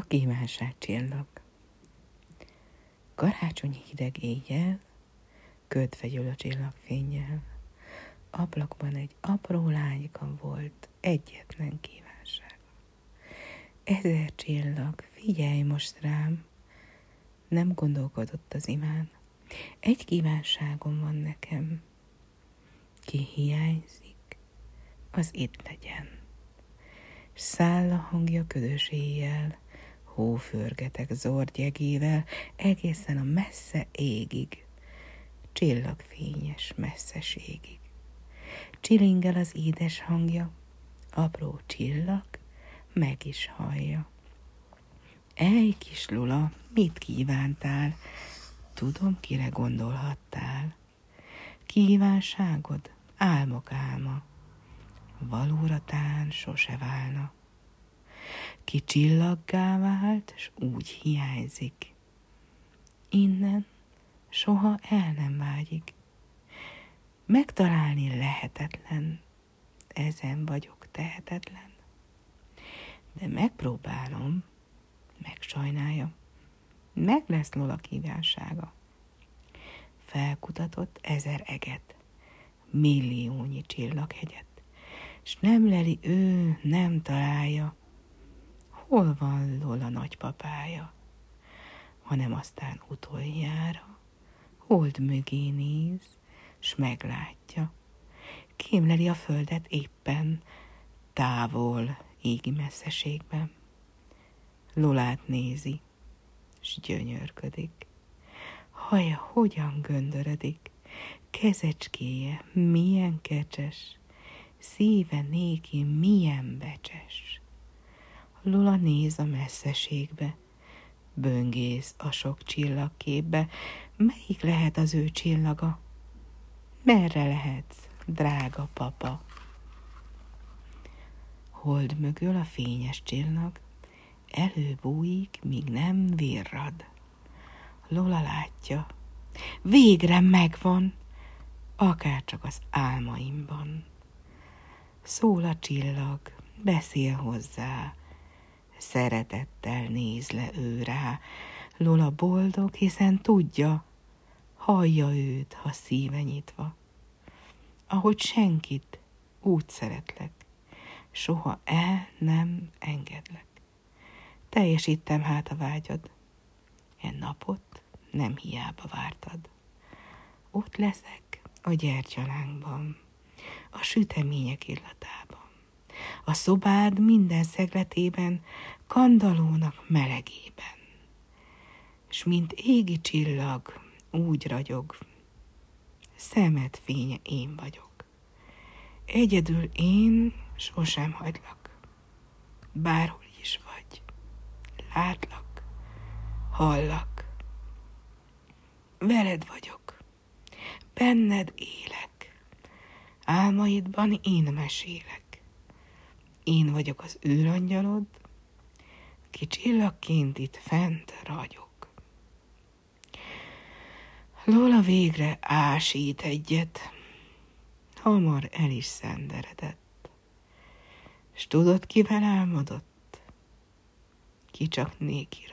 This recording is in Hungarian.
A kívánság csillag. Karácsony hideg éjjel, ködve győl a csillagfényjel, ablakban egy apró lányka volt, egyetlen kívánság. Ezer csillag, figyelj most rám, nem gondolkodott az imán. Egy kívánságom van nekem, ki hiányzik, az itt legyen. Száll a hangja ködös éjjel, hóförgetek zordjegével, egészen a messze égig, csillagfényes messzeségig. Csilingel az édes hangja, apró csillag meg is hallja. Ej, kis Lula, mit kívántál? Tudom, kire gondolhattál. Kívánságod, álmok álma, valóra tán sose válna. Ki csillaggá vált, s úgy hiányzik. Innen soha el nem vágyik. Megtalálni lehetetlen, ezen vagyok tehetetlen. De megpróbálom, megsajnálja, meg lesz Lola kívánsága. Felkutatott ezer eget, milliónyi csillaghegyet, s nem leli ő, nem találja, hol van Lola nagypapája, hanem aztán utoljára hold mögé néz, s meglátja, kémleli a földet éppen, távol, égi messzeségben. Lolát nézi, s gyönyörködik. Haja hogyan göndörödik, kezecskéje milyen kecses, szíve néki milyen becses. Lula néz a messzeségbe, böngész a sok csillagképbe, melyik lehet az ő csillaga? Merre lehetsz, drága papa? Hold mögül a fényes csillag, előbújik, míg nem virrad. Lola látja, végre megvan, akárcsak az álmaimban. Szól a csillag, beszél hozzá, szeretettel néz le ő rá. Lola boldog, hiszen tudja, hallja őt, ha szíve nyitva. Ahogy senkit, úgy szeretlek, soha el nem engedlek. Teljesítem hát a vágyad, en napot nem hiába vártad. Ott leszek a gyertyalánkban, a sütemények illatában, a szobád minden szegletében, kandalónak melegében. S mint égi csillag, úgy ragyog, szemed fénye én vagyok. Egyedül én sosem hagylak, bárhol is vagy, látlak, hallak. Veled vagyok, benned élek, álmaidban én mesélek. Én vagyok az őrangyalod, ki csillagként itt fent ragyog. Lola végre ásít egyet, hamar el is szenderedett. S tudod, kivel álmodott? Ki csak néki.